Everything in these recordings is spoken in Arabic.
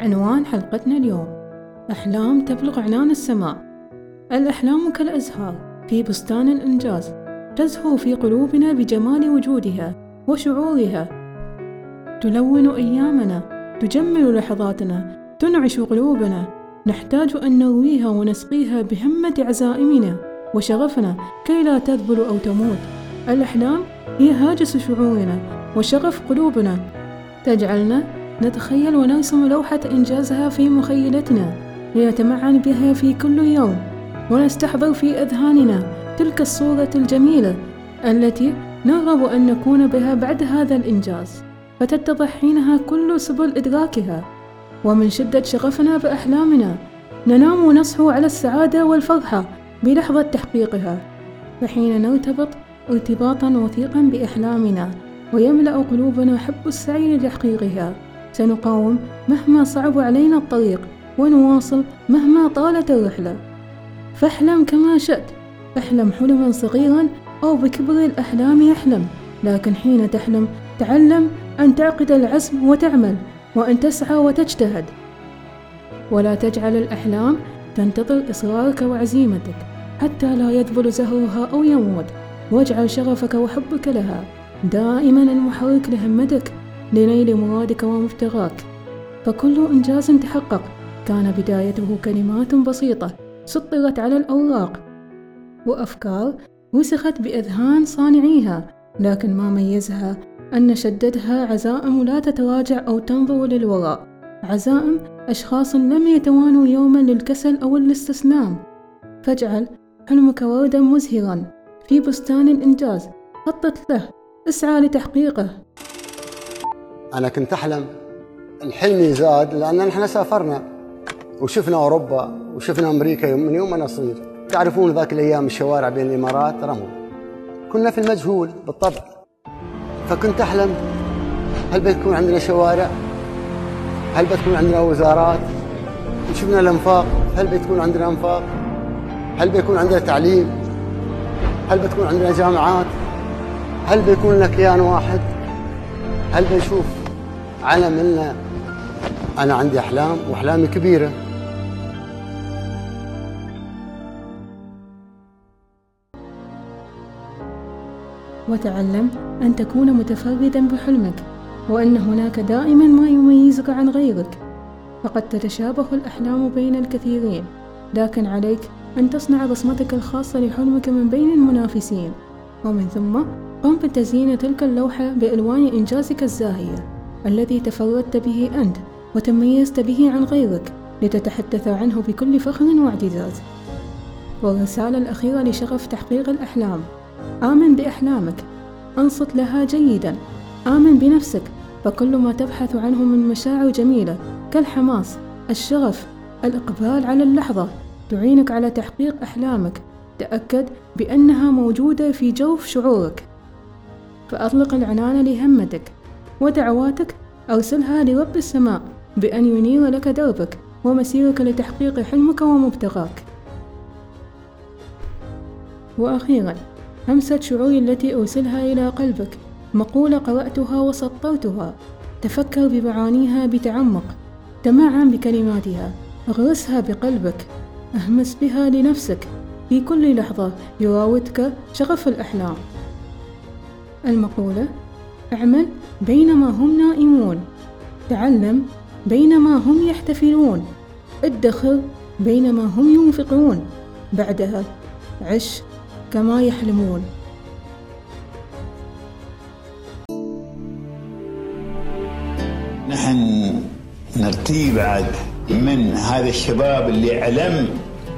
عنوان حلقتنا اليوم. أحلام تبلغ عنان السماء. الأحلام كالأزهار في بستان الإنجاز. تزهو في قلوبنا بجمال وجودها وشعورها. تلون أيامنا تجمل لحظاتنا تنعش قلوبنا. نحتاج أن نرويها ونسقيها بهمة عزائمنا وشغفنا كي لا تذبل أو تموت. الأحلام هي هاجس شعورنا وشغف قلوبنا. تجعلنا نتخيل ونرسم لوحة إنجازها في مخيلتنا لنتمعن بها في كل يوم ونستحضر في أذهاننا تلك الصورة الجميلة التي نرغب أن نكون بها بعد هذا الإنجاز فتتضح حينها كل سبل إدراكها. ومن شدة شغفنا بأحلامنا ننام ونصحو على السعادة والفرحة بلحظة تحقيقها فحين نرتبط ارتباطا وثيقا بأحلامنا ويملأ قلوبنا حب السعي لتحقيقها. سنقاوم مهما صعب علينا الطريق ونواصل مهما طالت الرحلة. فاحلم كما شئت احلم حلما صغيرا أو بكبر الأحلام يحلم لكن حين تحلم تعلم أن تعقد العزم وتعمل وأن تسعى وتجتهد. ولا تجعل الأحلام تنتظر إصرارك وعزيمتك حتى لا يذبل زهرها أو يموت واجعل شغفك وحبك لها دائما المحرك لهمتك لنيل مرادك ومبتغاك فكل إنجاز تحقق. كان بدايته كلمات بسيطة سطرت على الأوراق. وأفكار وسخت بأذهان صانعيها لكن ما ميزها أن شددها عزائم لا تتراجع أو تنظر للوراء. عزائم أشخاص لم يتوانوا يوما للكسل أو الاستسلام. فاجعل حلمك وردا مزهرا. في بستان الإنجاز خطط له. اسعى لتحقيقه. أنا كنت أحلم. الحلم زاد لأن نحن سافرنا وشفنا أوروبا وشفنا أمريكا. من يوم أنا صغير. تعرفون ذاك الأيام الشوارع بين الإمارات رمل كنا في المجهول بالطبع. فكنت أحلم. هل بتكون عندنا شوارع؟ هل بتكون عندنا وزارات؟ وشفنا الأنفاق. هل بتكون عندنا أنفاق؟ هل بيكون عندنا تعليم؟ هل بتكون عندنا جامعات؟ هل بيكون لنا كيان واحد؟ هل بنشوف علم لنا أنا عندي أحلام وأحلامي كبيرة. وتعلم أن تكون متفردا بحلمك وأن هناك دائما ما يميزك عن غيرك. فقد تتشابه الأحلام بين الكثيرين لكن عليك أن تصنع بصمتك الخاصة لحلمك من بين المنافسين. ومن ثم قم بتزيين تلك اللوحة بألوان إنجازك الزاهية. الذي تفردت به أنت وتميزت به عن غيرك لتتحدث عنه بكل فخر واعتزاز. والرسالة الأخيرة لشغف تحقيق الأحلام. آمن بأحلامك. أنصت لها جيدا. آمن بنفسك. فكل ما تبحث عنه من مشاعر جميلة كالحماس الشغف الإقبال على اللحظة تعينك على تحقيق أحلامك. تأكد بأنها موجودة في جوف شعورك. فأطلق العنان لهمتك. ودعواتك أرسلها لرب السماء بأن ينير لك دربك ومسيرك لتحقيق حلمك ومبتغاك. وأخيرا همسة شعوري التي أرسلها إلى قلبك. مقولة قرأتها وسطرتها. تفكر بمعانيها بتعمق. تمعن بكلماتها. اغرسها بقلبك. اهمس بها لنفسك. في كل لحظة يراودك شغف الأحلام. المقولة اعمل بينما هم نائمون. تعلم بينما هم يحتفلون. ادخر بينما هم ينفقون. بعدها عش كما يحلمون. نحن نرتي بعد من هذا الشباب اللي علم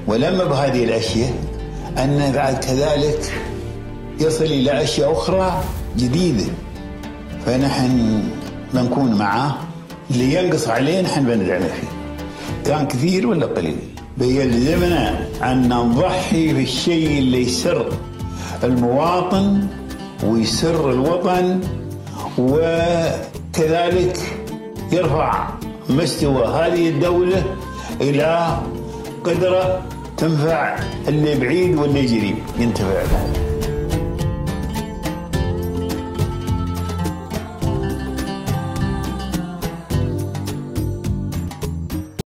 ولم بهذه الأشياء أن بعد كذلك يصل إلى أشياء أخرى جديدة. فنحن بنكون معاه اللي ينقص عليه نحن بندعمه فيه. كان كثير ولا قليل؟ بيلزمنا أن نضحي بالشيء اللي يسر المواطن ويسر الوطن وكذلك يرفع مستوى هذه الدولة إلى قدرة تنفع اللي بعيد واللي قريب ينتفع له